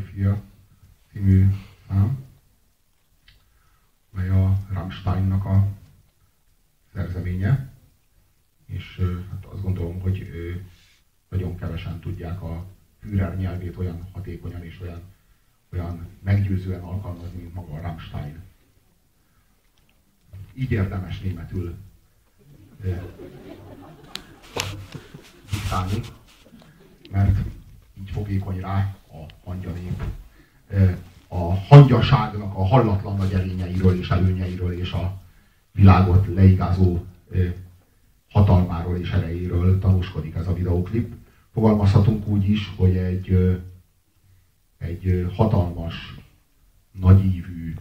2, 3, 4 című szám, mely a Rammsteinnak a szerzeménye, és hát azt gondolom, hogy nagyon kevesen tudják a Führer nyelvét olyan hatékonyan és olyan, olyan meggyőzően alkalmazni, mint maga a Rammstein. Így érdemes németül diktálni, mert így fogékony rá a Ö, A hangyaságnak a hallatlan nagy erényeiről és előnyeiről és a világot leigázó hatalmáról és erejéről tanúskodik ez a videóklip. Fogalmazhatunk úgy is, hogy egy, egy hatalmas, nagyívű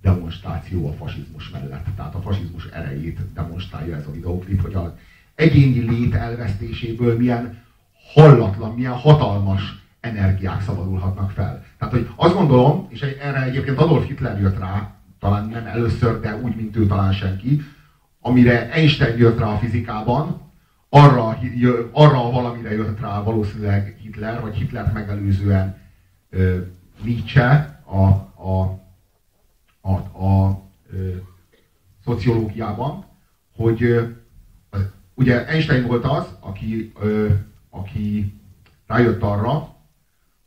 demonstráció a fasizmus mellett. Tehát a fasizmus erejét demonstrálja ez a videóklip, hogy az egyéni lét elvesztéséből milyen hallatlan, milyen hatalmas energiák szabadulhatnak fel. Tehát, hogy azt gondolom, és erre egyébként Adolf Hitler jött rá, talán nem először, de úgy, mint ő talán senki, amire Einstein jött rá a fizikában, arra, arra valamire jött rá valószínűleg Hitler, vagy Hitlert megelőzően ö, Nietzsche a, a, a, a ö, szociológiában, hogy ö, ugye Einstein volt az, aki, ö, aki rájött arra,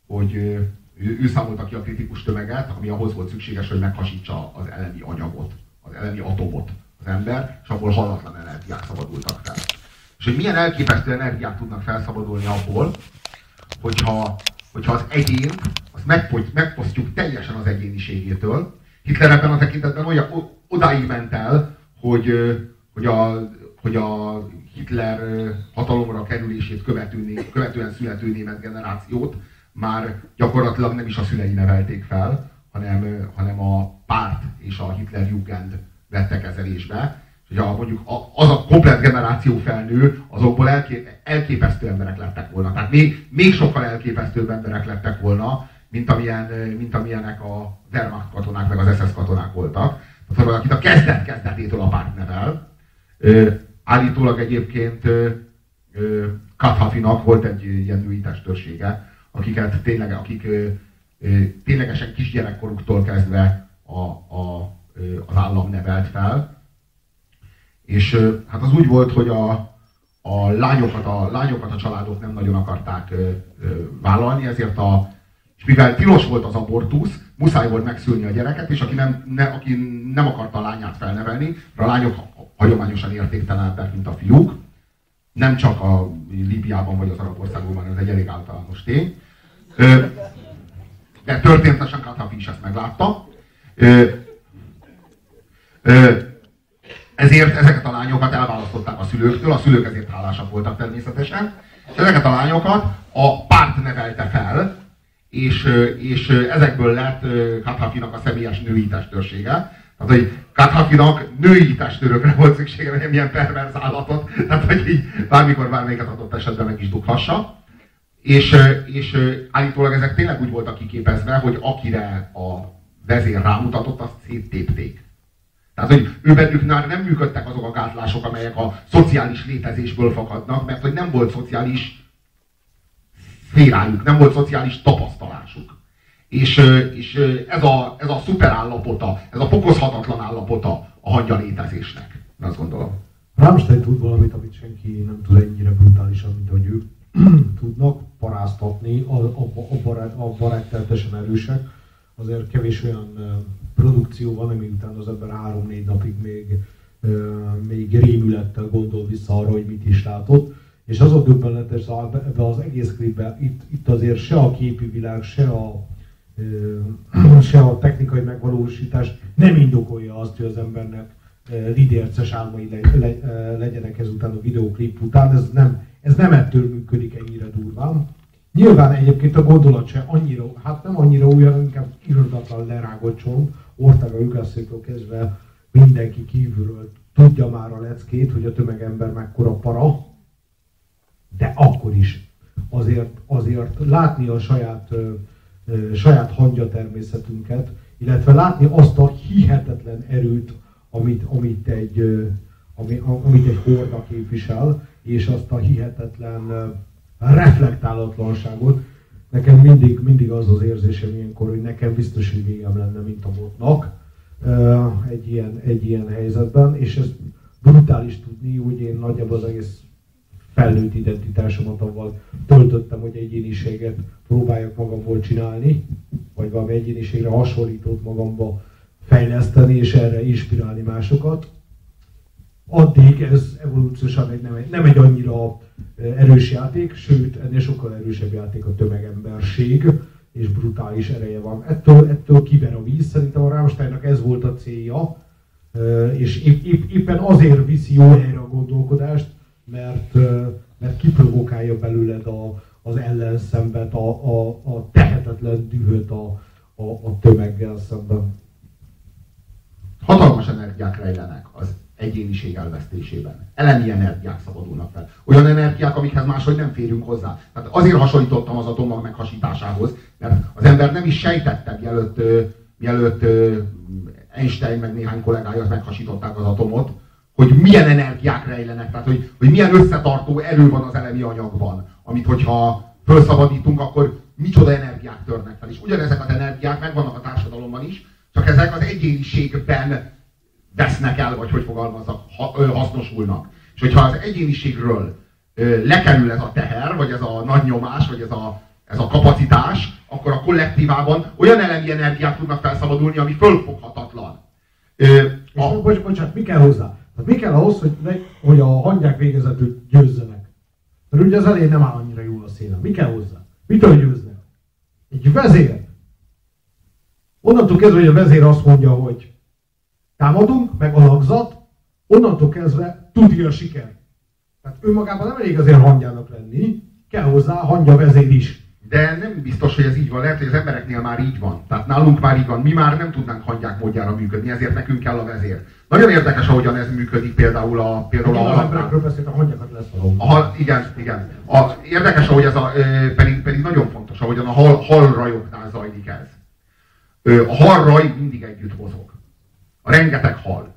hogy ő, ő számolta ki a kritikus tömeget, ami ahhoz volt szükséges, hogy meghasítsa az elemi anyagot, az elemi atomot az ember, és abból hallatlan energiák szabadultak fel. És hogy milyen elképesztő energiák tudnak felszabadulni abból, hogyha, hogyha az egyént, azt megfogy, megfosztjuk teljesen az egyéniségétől. Hitler ebben a tekintetben olyan, odáig ment el, hogy, hogy, a, hogy a Hitler hatalomra kerülését követő, követően születő német generációt már gyakorlatilag nem is a szülei nevelték fel, hanem, hanem a párt és a Hitler Jugend vette kezelésbe. És a, mondjuk a, az a komplet generáció felnő, azokból elké, elképesztő emberek lettek volna. Tehát még, még sokkal elképesztőbb emberek lettek volna, mint, amilyen, mint amilyenek a Wehrmacht katonák, meg az SS katonák voltak. Tehát akit a kezdet kezdetétől a párt nevel. Ö, állítólag egyébként ö, ö, Kadhafinak volt egy ilyen női testőrsége, akiket tényleg, akik ö, ö, ténylegesen kisgyerekkoruktól kezdve a, a, ö, az állam nevelt fel. És ö, hát az úgy volt, hogy a, a, lányokat, a lányokat a családok nem nagyon akarták ö, ö, vállalni, ezért a, és mivel tilos volt az abortusz, muszáj volt megszülni a gyereket, és aki nem, ne, aki nem akarta a lányát felnevelni, a lányok hagyományosan értéktelenebbek, mint a fiúk, nem csak a Líbiában vagy az arab országokban, ez egy elég általános tény. De történetesen Kadhafi is ezt meglátta. Ezért ezeket a lányokat elválasztották a szülőktől, a szülők ezért hálásak voltak természetesen, és ezeket a lányokat a párt nevelte fel, és, és ezekből lett ö, Kadhafinak a személyes női testőrsége. Tehát, hogy Kathafinak női testőrökre volt szüksége, nem ilyen perverz állatot, tehát hogy így bármikor bármelyiket adott esetben meg is dughassa. És, és állítólag ezek tényleg úgy voltak kiképezve, hogy akire a vezér rámutatott, azt széttépték. Tehát, hogy ő bennük már nem működtek azok a gátlások, amelyek a szociális létezésből fakadnak, mert hogy nem volt szociális szférájuk, nem volt szociális tapasztalásuk. És, és ez, a, ez a szuperállapota, ez a fokozhatatlan állapota a hangya létezésnek. Azt gondolom. Rammstein tud valamit, amit senki nem tud ennyire brutálisan, mint hogy ők tudnak paráztatni, a, barát, a barátteltesen erősek. Azért kevés olyan produkció van, ami után az ember három-négy napig még, még rémülettel gondol vissza arra, hogy mit is látott. És az a döbbenetes ebbe az egész klipben, itt, itt azért se a képi világ, se a, se a technikai megvalósítás nem indokolja azt, hogy az embernek lidérces álmai le, le, legyenek ezután a videóklip után. Ez nem, ez nem ettől működik ennyire durván. Nyilván egyébként a gondolat se annyira, hát nem annyira olyan, inkább irodatlan lerágott csomag, Ortega Jugászétól kezdve mindenki kívülről tudja már a leckét, hogy a tömegember mekkora para, de akkor is azért, azért látni a saját, ö, saját hangya természetünket, illetve látni azt a hihetetlen erőt, amit, amit, egy, ami, amit egy horda képvisel, és azt a hihetetlen reflektálatlanságot. Nekem mindig, mindig az az érzésem ilyenkor, hogy nekem biztos, hogy végem lenne, mint a botnak egy ilyen, egy ilyen helyzetben, és ez brutális tudni, hogy én nagyjából az egész felnőtt identitásomat avval töltöttem, hogy egyéniséget próbáljak magamból csinálni, vagy valami egyéniségre hasonlítót magamba fejleszteni, és erre inspirálni másokat. Addig ez evolúciósan egy, nem, egy, nem egy annyira erős játék, sőt, ennél sokkal erősebb játék a tömegemberség, és brutális ereje van. Ettől, ettől kiver a víz, szerintem a Rammsteinnak ez volt a célja, és épp, épp, éppen azért viszi jó helyre a gondolkodást, mert, mert kiprovokálja belőled a, az ellenszembet, a, a, a tehetetlen dühöt a, a, a tömeggel szemben. Hatalmas energiák rejlenek az egyéniség elvesztésében. Elemi energiák szabadulnak fel. Olyan energiák, amikhez máshogy nem férünk hozzá. Tehát azért hasonlítottam az atomag meghasításához, mert az ember nem is sejtette, mielőtt, mielőtt Einstein meg néhány kollégája meghasították az atomot, hogy milyen energiák rejlenek, tehát hogy, hogy milyen összetartó erő van az elemi anyagban, amit hogyha felszabadítunk, akkor micsoda energiák törnek fel. És ugyanezek az energiák megvannak a társadalomban is, csak ezek az egyéniségben vesznek el, vagy hogy fogalmazok, hasznosulnak. És hogyha az egyéniségről lekerül ez a teher, vagy ez a nagy nyomás, vagy ez a, ez a kapacitás, akkor a kollektívában olyan elemi energiák tudnak felszabadulni, ami fölfoghatatlan. a... bocs, bocsánat, mi kell hozzá? Tehát mi kell ahhoz, hogy, ne, hogy a hangyák végezetül győzzenek? Mert ugye az elején nem áll annyira jól a szélen. Mi kell hozzá? Mitől győznek? Egy vezér. Onnantól kezdve, hogy a vezér azt mondja, hogy támadunk, meg alakzat, onnantól kezdve tudja a siker. Tehát önmagában nem elég azért hangyának lenni, kell hozzá hangya vezér is. De nem biztos, hogy ez így van. Lehet, hogy az embereknél már így van. Tehát nálunk már így van. Mi már nem tudnánk hangyák módjára működni, ezért nekünk kell a vezér. Nagyon érdekes, ahogyan ez működik például a például a, a emberekről beszélt, a hangyakat lesz a, Igen, igen. A, érdekes, ahogy ez a, pedig, pedig nagyon fontos, ahogyan a hal, halrajoknál zajlik ez. A halraj mindig együtt mozog. A rengeteg hal.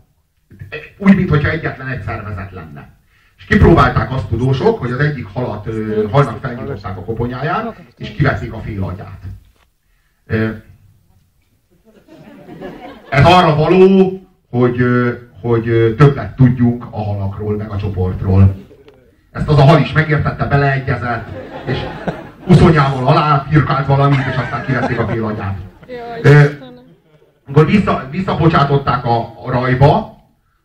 Úgy, mintha egyetlen egy szervezet lenne. És kipróbálták azt tudósok, hogy az egyik halat, halnak felnyitották a koponyáján, és kivették a fél agyát. Ez arra való, hogy, hogy többet tudjunk a halakról, meg a csoportról. Ezt az a hal is megértette, beleegyezett, és uszonyával alá firkált valamit, és aztán kivették a fél agyát. Amikor vissza, visszabocsátották a, rajba,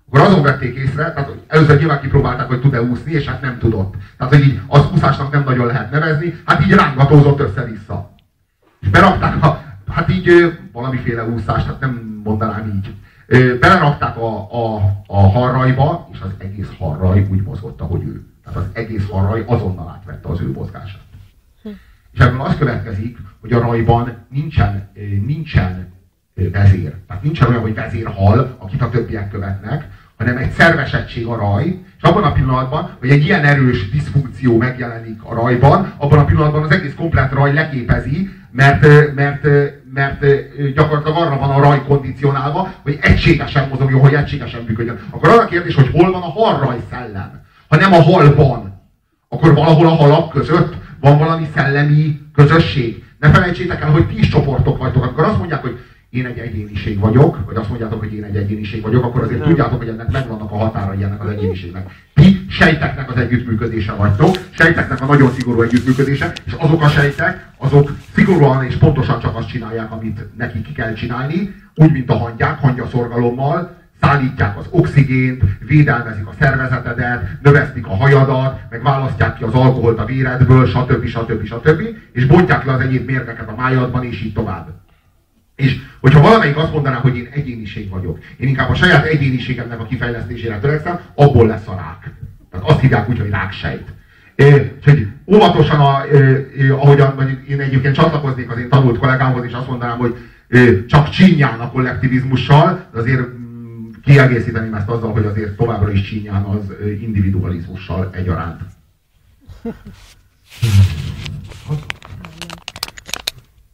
akkor azon vették észre, tehát először nyilván kipróbálták, hogy tud-e úszni, és hát nem tudott. Tehát, hogy így az úszásnak nem nagyon lehet nevezni, hát így rángatózott össze-vissza. És berakták a, hát így valamiféle úszást, hát nem mondanám így. Belerakták a, a, a harrajba, és az egész harraj úgy mozgott, ahogy ő. Tehát az egész harraj azonnal átvette az ő mozgását. Hm. És ebből az következik, hogy a rajban nincsen, nincsen vezér. Tehát nincsen olyan, hogy vezérhal, akit a többiek követnek, hanem egy szervesettség a raj, és abban a pillanatban, hogy egy ilyen erős diszfunkció megjelenik a rajban, abban a pillanatban az egész komplet raj leképezi, mert, mert, mert gyakorlatilag arra van a raj kondicionálva, hogy egységesen mozogjon, hogy egységesen működjön. Akkor az a kérdés, hogy hol van a halraj szellem, ha nem a halban, akkor valahol a halak között van valami szellemi közösség. Ne felejtsétek el, hogy ti is csoportok vagytok. Amikor azt mondják, hogy én egy egyéniség vagyok, vagy azt mondjátok, hogy én egy egyéniség vagyok, akkor azért tudjátok, hogy ennek megvannak a határai ennek az egyéniségnek. Ti sejteknek az együttműködése vagytok, sejteknek a nagyon szigorú együttműködése, és azok a sejtek, azok szigorúan és pontosan csak azt csinálják, amit nekik kell csinálni, úgy, mint a hangyák, hangyaszorgalommal, szállítják az oxigént, védelmezik a szervezetedet, növesztik a hajadat, meg választják ki az alkoholt a véredből, stb. stb. stb. és bontják le az egyéb mérgeket a májadban, és így tovább. És hogyha valamelyik azt mondaná, hogy én egyéniség vagyok, én inkább a saját egyéniségemnek a kifejlesztésére törekszem, abból lesz a rák. Tehát azt hívják úgy, hogy ráksejt. Úgyhogy óvatosan, a, ahogyan mondjuk én egyébként csatlakoznék az én tanult kollégámhoz, és azt mondanám, hogy csak csinyán a kollektivizmussal, de azért mm, kiegészíteném ezt azzal, hogy azért továbbra is csinyán az individualizmussal egyaránt.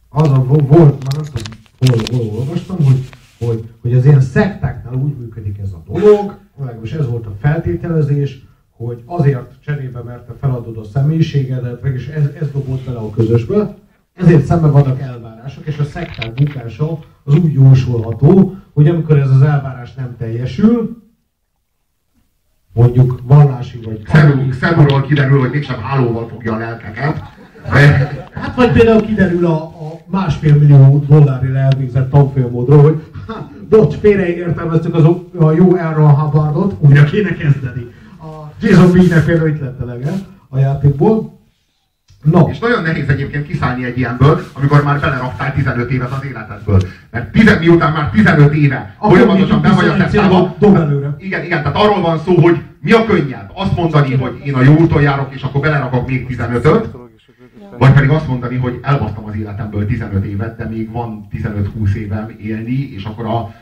Az a vo- volt, már nem tudom, hol, hol olvastam, hogy, hogy, hogy az ilyen szektáknál úgy működik ez a dolog, legalábbis ez volt a feltételezés, hogy azért cserébe, mert te feladod a személyiségedet, meg és ez, ez dobott bele a közösbe, ezért szembe vannak elvárások, és a szekták bukása az úgy jósolható, hogy amikor ez az elvárás nem teljesül, mondjuk vallási vagy... Szemülről kiderül, hogy mégsem hálóval fogja a lelkeket. Hát vagy például kiderül a másfél millió dollárért elvégzett tanfolyamodról, hogy ha, bocs, félreértelmeztük az, a jó Aaron Hubbardot, újra kéne kezdeni. A Jason Bean-nek például itt lett elege a játékból. No, És nagyon nehéz egyébként kiszállni egy ilyenből, amikor már beleraktál 15 évet az életedből. Mert tizen, miután már 15 éve Akkor folyamatosan be vagy a 21 szektába, célba dob előre. igen, igen, tehát arról van szó, hogy mi a könnyebb? Azt mondani, hogy én a jó úton járok, és akkor belerakok még 15-öt, vagy pedig azt mondani, hogy elbasztam az életemből 15 évet, de még van 15-20 évem élni, és akkor, a,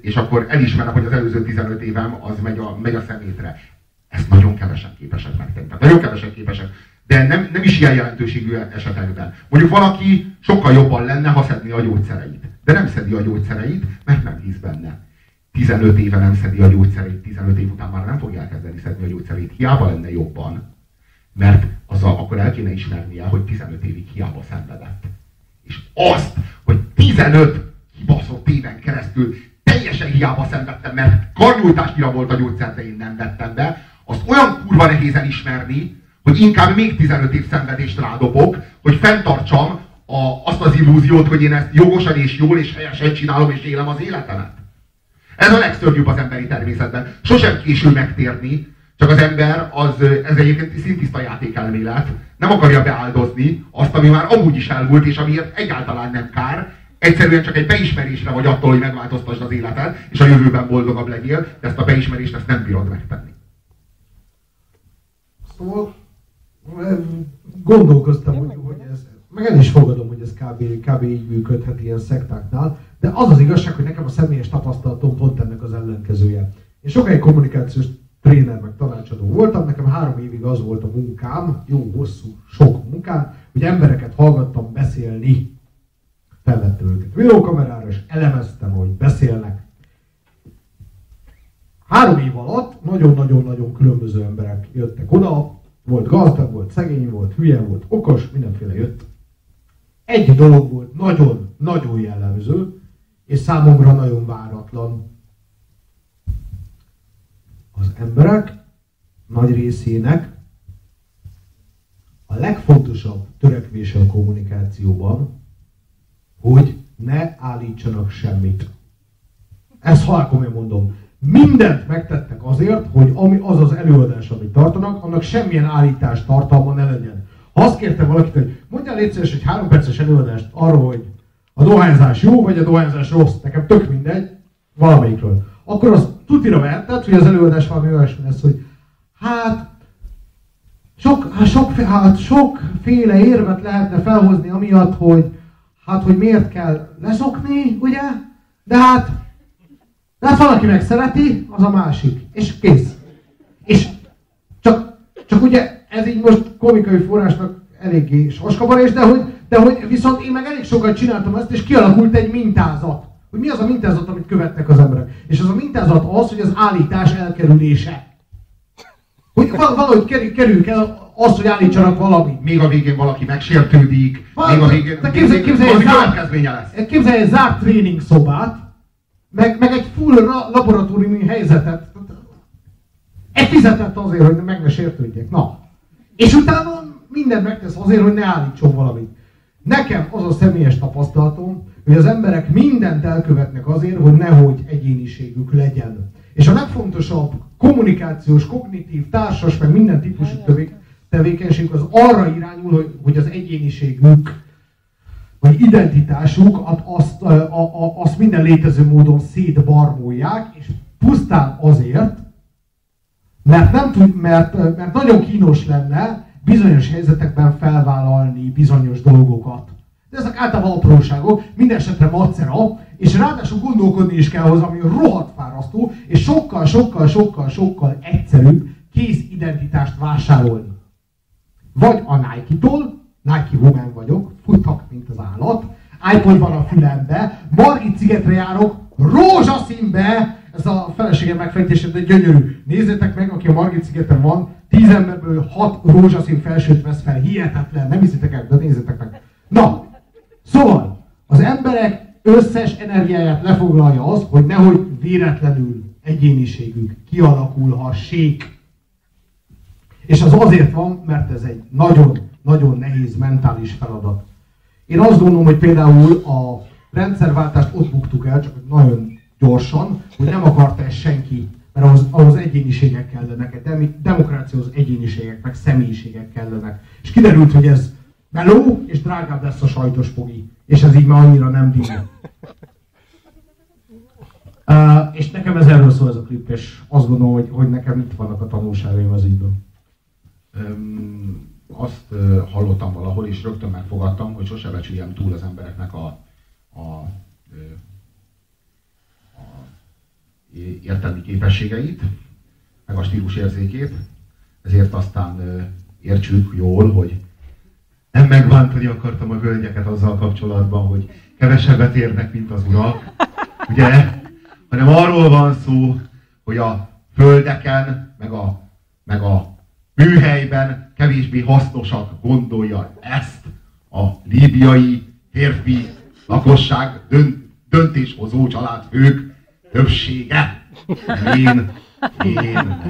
és akkor elismerem, hogy az előző 15 évem az megy a, megy a szemétre. Ezt nagyon kevesen képesek megtenni. Tehát nagyon kevesen képesek. De nem, nem is ilyen jelentőségű esetekben. Mondjuk valaki sokkal jobban lenne, ha szedni a gyógyszereit. De nem szedi a gyógyszereit, mert nem hisz benne. 15 éve nem szedi a gyógyszereit, 15 év után már nem fogja elkezdeni szedni a gyógyszereit. Hiába lenne jobban. Mert az a, akkor el kéne ismernie, hogy 15 évig hiába szenvedett. És azt, hogy 15 kibaszott éven keresztül teljesen hiába szenvedtem, mert karnyújtásnyira volt a gyógyszer, de én nem vettem be, azt olyan kurva nehéz elismerni, hogy inkább még 15 év szenvedést rádobok, hogy fenntartsam a, azt az illúziót, hogy én ezt jogosan és jól és helyesen csinálom és élem az életemet. Ez a legszörnyűbb az emberi természetben. Sosem késül megtérni, csak az ember, az, ez egyébként szintiszta játékelmélet, nem akarja beáldozni azt, ami már amúgy is elmúlt, és amiért egyáltalán nem kár, egyszerűen csak egy beismerésre vagy attól, hogy megváltoztasd az életed, és a jövőben boldogabb legyél, de ezt a beismerést ezt nem bírod megtenni. Szóval gondolkoztam, hogy, hogy ez, meg el is fogadom, hogy ez kb, kb. így működhet ilyen szektáknál, de az az igazság, hogy nekem a személyes tapasztalatom pont ennek az ellenkezője. Én sokáig kommunikációs tréner meg tanácsadó voltam, nekem három évig az volt a munkám, jó, hosszú, sok munkám, hogy embereket hallgattam beszélni. Felvettem őket videókamerára, és elemeztem, hogy beszélnek. Három év alatt nagyon-nagyon-nagyon különböző emberek jöttek oda, volt gazdag, volt szegény, volt hülye, volt okos, mindenféle jött. Egy dolog volt nagyon-nagyon jellemző, és számomra nagyon váratlan. Az emberek nagy részének a legfontosabb törekvése a kommunikációban, hogy ne állítsanak semmit. Ezt halkomolyan mondom. Mindent megtettek azért, hogy ami, az az előadás, amit tartanak, annak semmilyen állítás tartalma ne legyen. Ha azt kérte valakit, hogy mondjál légy szíves egy három perces előadást arról, hogy a dohányzás jó, vagy a dohányzás rossz, nekem tök mindegy, valamelyikről. Akkor az tutira vehetted, hogy az előadás valami olyasmi lesz, hogy hát sok, hát sok, hát sokféle érvet lehetne felhozni amiatt, hogy hát, hogy miért kell leszokni, ugye? De hát, de hát valaki megszereti, az a másik. És kész. És csak, csak ugye ez így most komikai forrásnak eléggé soskabarés, de hogy, de hogy viszont én meg elég sokat csináltam ezt, és kialakult egy mintázat. Hogy mi az a mintázat, amit követnek az emberek. És az a mintázat az, hogy az állítás elkerülése. Hogy valahogy kerül, kerüljük el azt, hogy állítsanak valamit. Még a végén valaki megsértődik, Van, még a végén de képzelj, képzelj, valami egy zárt- következménye lesz. Képzelj egy zárt tréning szobát, meg, meg egy full ra- laboratóriumi helyzetet. Egy fizetett azért, hogy meg ne sértődjek. Na. És utána mindent megtesz azért, hogy ne állítson valamit. Nekem az a személyes tapasztalatom, hogy az emberek mindent elkövetnek azért, hogy nehogy egyéniségük legyen. És a legfontosabb kommunikációs, kognitív, társas, meg minden típusú tevé- tevékenység az arra irányul, hogy, hogy az egyéniségük vagy identitásukat azt, a, a, azt minden létező módon szétbarmolják, és pusztán azért, mert, nem tud, mert, mert nagyon kínos lenne bizonyos helyzetekben felvállalni bizonyos dolgokat. De ezek általában apróságok, minden esetre macera, és ráadásul gondolkodni is kell hozzá, ami rohadt fárasztó, és sokkal, sokkal, sokkal, sokkal egyszerűbb kész identitást vásárolni. Vagy a Nike-tól, Nike woman vagyok, futok, mint az állat, iPod van a fülembe, Margit szigetre járok, rózsaszínbe, ez a feleségem megfejtése, de gyönyörű. Nézzétek meg, aki a Margit szigeten van, tíz emberből hat rózsaszín felsőt vesz fel, hihetetlen, nem hiszitek el, de nézzétek meg. Na, szóval, az emberek összes energiáját lefoglalja az, hogy nehogy véletlenül egyéniségük kialakulhassék. És az azért van, mert ez egy nagyon-nagyon nehéz mentális feladat. Én azt gondolom, hogy például a rendszerváltást ott buktuk el, csak nagyon gyorsan, hogy nem akarta ezt senki, mert ahhoz, ahhoz egyéniségek kellenek, dem- demokráciához egyéniségek, meg személyiségek kellenek. És kiderült, hogy ez meló, és drágább lesz a sajtos pogi. És ez így már annyira nem díj. Uh, és nekem ez erről szól ez a klip, és azt gondolom, hogy, hogy nekem itt vannak a tanulságaim az ügyben. Öm, azt ö, hallottam valahol, és rögtön megfogadtam, hogy sose becsüljem túl az embereknek a, a, a é- értelmi képességeit, meg a stílusérzékét, ezért aztán ö, értsük jól, hogy nem megbántani akartam a hölgyeket azzal kapcsolatban, hogy kevesebbet érnek, mint az urak, ugye? Hanem arról van szó, hogy a földeken, meg a, meg a műhelyben kevésbé hasznosak gondolja ezt a líbiai férfi lakosság dönt, döntéshozó családfők többsége. Én, én.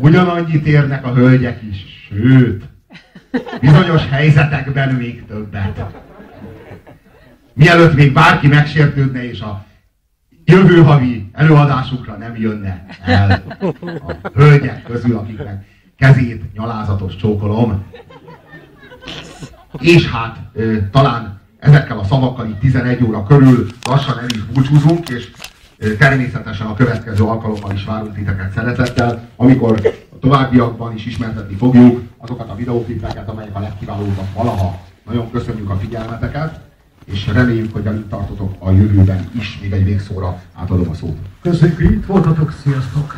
Ugyanannyit érnek a hölgyek is, sőt, bizonyos helyzetekben még többet. Mielőtt még bárki megsértődne és a jövő havi előadásukra nem jönne el a hölgyek közül, akiknek kezét nyalázatos csókolom. És hát talán ezekkel a szavakkal itt 11 óra körül lassan el is búcsúzunk, és természetesen a következő alkalommal is várunk titeket szeretettel, amikor a továbbiakban is ismertetni fogjuk azokat a videóklipeket, amelyek a legkiválóbbak valaha. Nagyon köszönjük a figyelmeteket, és reméljük, hogy velünk tartotok a jövőben is. Még egy végszóra átadom a szót. Köszönjük, hogy itt voltatok, sziasztok!